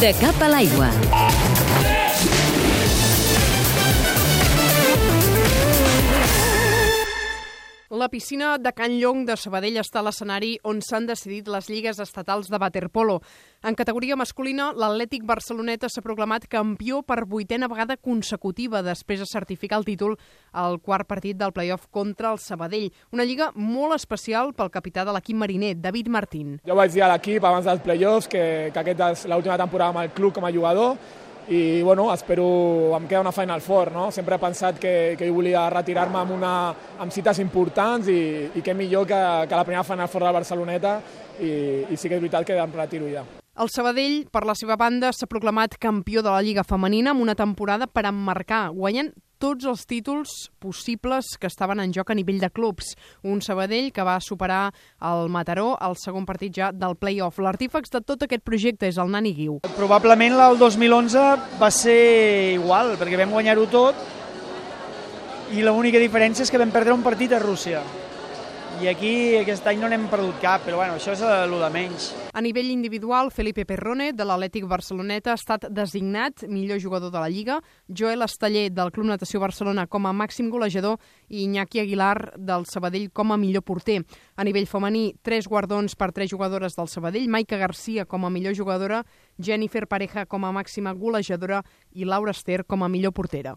De cap a l'aigua. La piscina de Can Llong de Sabadell està a l'escenari on s'han decidit les lligues estatals de waterpolo. En categoria masculina, l'Atlètic Barceloneta s'ha proclamat campió per vuitena vegada consecutiva després de certificar el títol al quart partit del playoff contra el Sabadell. Una lliga molt especial pel capità de l'equip mariner, David Martín. Jo vaig dir a l'equip abans dels playoffs que, que aquesta és l'última temporada amb el club com a jugador i bueno, espero, em queda una Final Four, no? Sempre he pensat que, que jo volia retirar-me amb, una, amb cites importants i, i què millor que, que la primera Final Four del Barceloneta i, i sí que és veritat que em retiro ja. El Sabadell, per la seva banda, s'ha proclamat campió de la Lliga Femenina amb una temporada per emmarcar, guanyant tots els títols possibles que estaven en joc a nivell de clubs. Un Sabadell que va superar el Mataró al segon partit ja del play-off. L'artífex de tot aquest projecte és el Nani Guiu. Probablement el 2011 va ser igual, perquè vam guanyar-ho tot i l'única diferència és que vam perdre un partit a Rússia. I aquí aquest any no n'hem perdut cap, però bueno, això és el de menys. A nivell individual, Felipe Perrone, de l'Atlètic Barceloneta, ha estat designat millor jugador de la Lliga, Joel Esteller, del Club Natació Barcelona, com a màxim golejador, i Iñaki Aguilar, del Sabadell, com a millor porter. A nivell femení, tres guardons per tres jugadores del Sabadell, Maica Garcia com a millor jugadora, Jennifer Pareja com a màxima golejadora i Laura Ester com a millor portera.